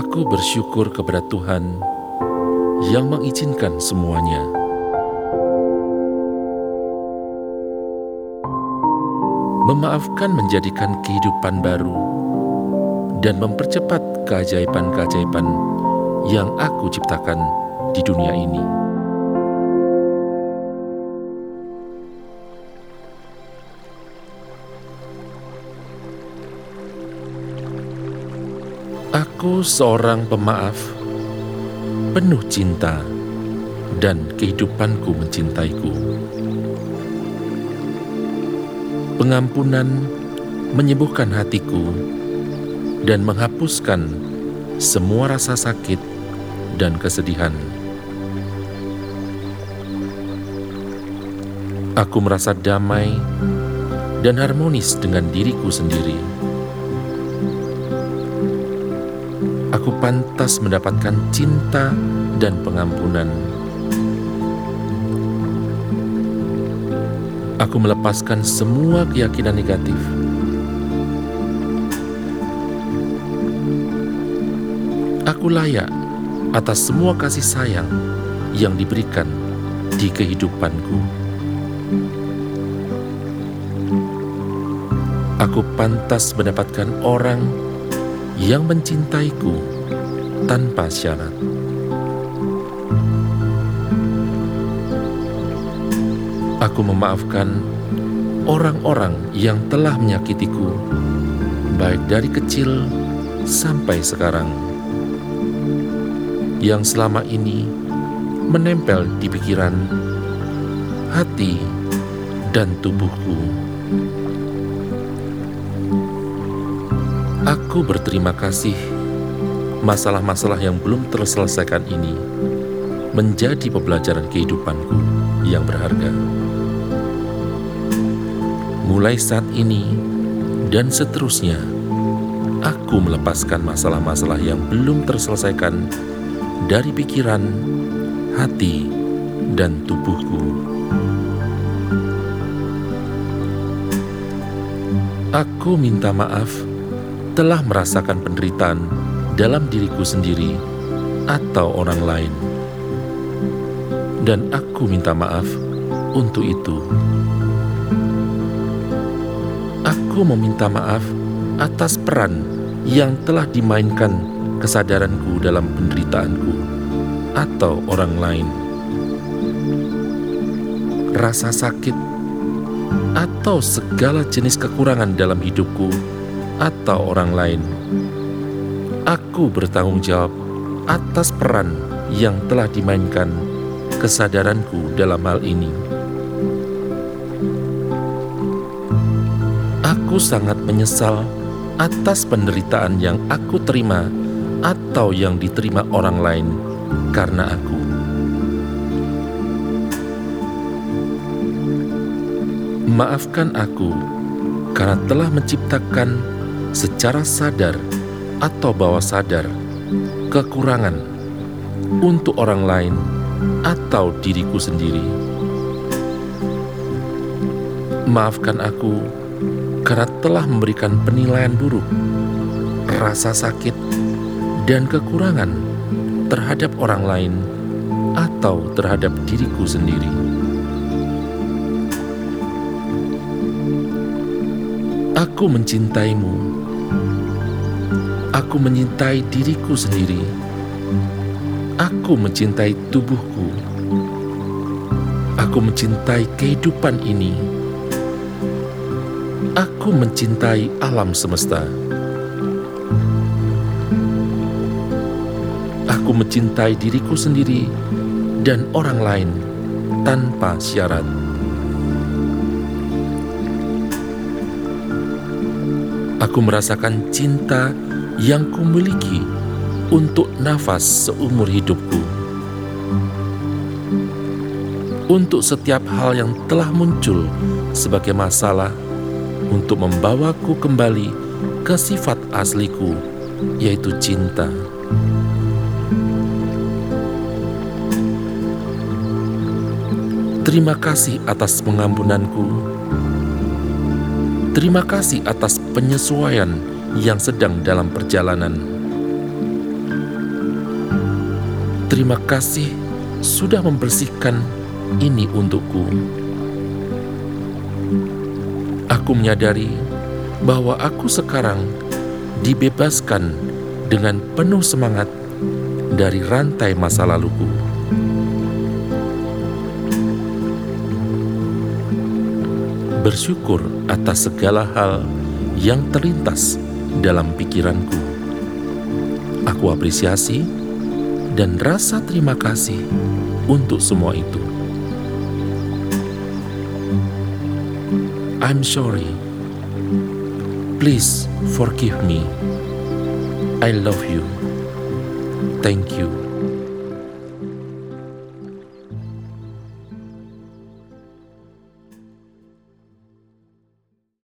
Aku bersyukur kepada Tuhan yang mengizinkan semuanya. Memaafkan menjadikan kehidupan baru dan mempercepat keajaiban-keajaiban yang aku ciptakan di dunia ini. Aku seorang pemaaf, penuh cinta, dan kehidupanku mencintaiku. Pengampunan menyembuhkan hatiku dan menghapuskan semua rasa sakit dan kesedihan. Aku merasa damai dan harmonis dengan diriku sendiri. Aku pantas mendapatkan cinta dan pengampunan. Aku melepaskan semua keyakinan negatif. Aku layak atas semua kasih sayang yang diberikan di kehidupanku. Aku pantas mendapatkan orang yang mencintaiku tanpa syarat. Aku memaafkan orang-orang yang telah menyakitiku, baik dari kecil sampai sekarang, yang selama ini menempel di pikiran, hati, dan tubuhku. Aku berterima kasih masalah-masalah yang belum terselesaikan ini menjadi pembelajaran kehidupanku yang berharga. Mulai saat ini dan seterusnya, aku melepaskan masalah-masalah yang belum terselesaikan dari pikiran, hati, dan tubuhku. Aku minta maaf telah merasakan penderitaan dalam diriku sendiri atau orang lain, dan aku minta maaf untuk itu. Aku meminta maaf atas peran yang telah dimainkan kesadaranku dalam penderitaanku atau orang lain. Rasa sakit atau segala jenis kekurangan dalam hidupku atau orang lain. Aku bertanggung jawab atas peran yang telah dimainkan kesadaranku dalam hal ini. Aku sangat menyesal atas penderitaan yang aku terima atau yang diterima orang lain karena aku. Maafkan aku karena telah menciptakan secara sadar atau bawah sadar kekurangan untuk orang lain atau diriku sendiri. Maafkan aku karena telah memberikan penilaian buruk, rasa sakit, dan kekurangan terhadap orang lain atau terhadap diriku sendiri. Aku mencintaimu. Aku menyintai diriku sendiri. Aku mencintai tubuhku. Aku mencintai kehidupan ini. Aku mencintai alam semesta. Aku mencintai diriku sendiri dan orang lain tanpa syarat. Aku merasakan cinta yang kumiliki untuk nafas seumur hidupku. Untuk setiap hal yang telah muncul sebagai masalah untuk membawaku kembali ke sifat asliku, yaitu cinta. Terima kasih atas pengampunanku. Terima kasih atas penyesuaian yang sedang dalam perjalanan. Terima kasih sudah membersihkan ini untukku. Aku menyadari bahwa aku sekarang dibebaskan dengan penuh semangat dari rantai masa laluku. Bersyukur atas segala hal yang terlintas dalam pikiranku. Aku apresiasi dan rasa terima kasih untuk semua itu. I'm sorry. Please forgive me. I love you. Thank you.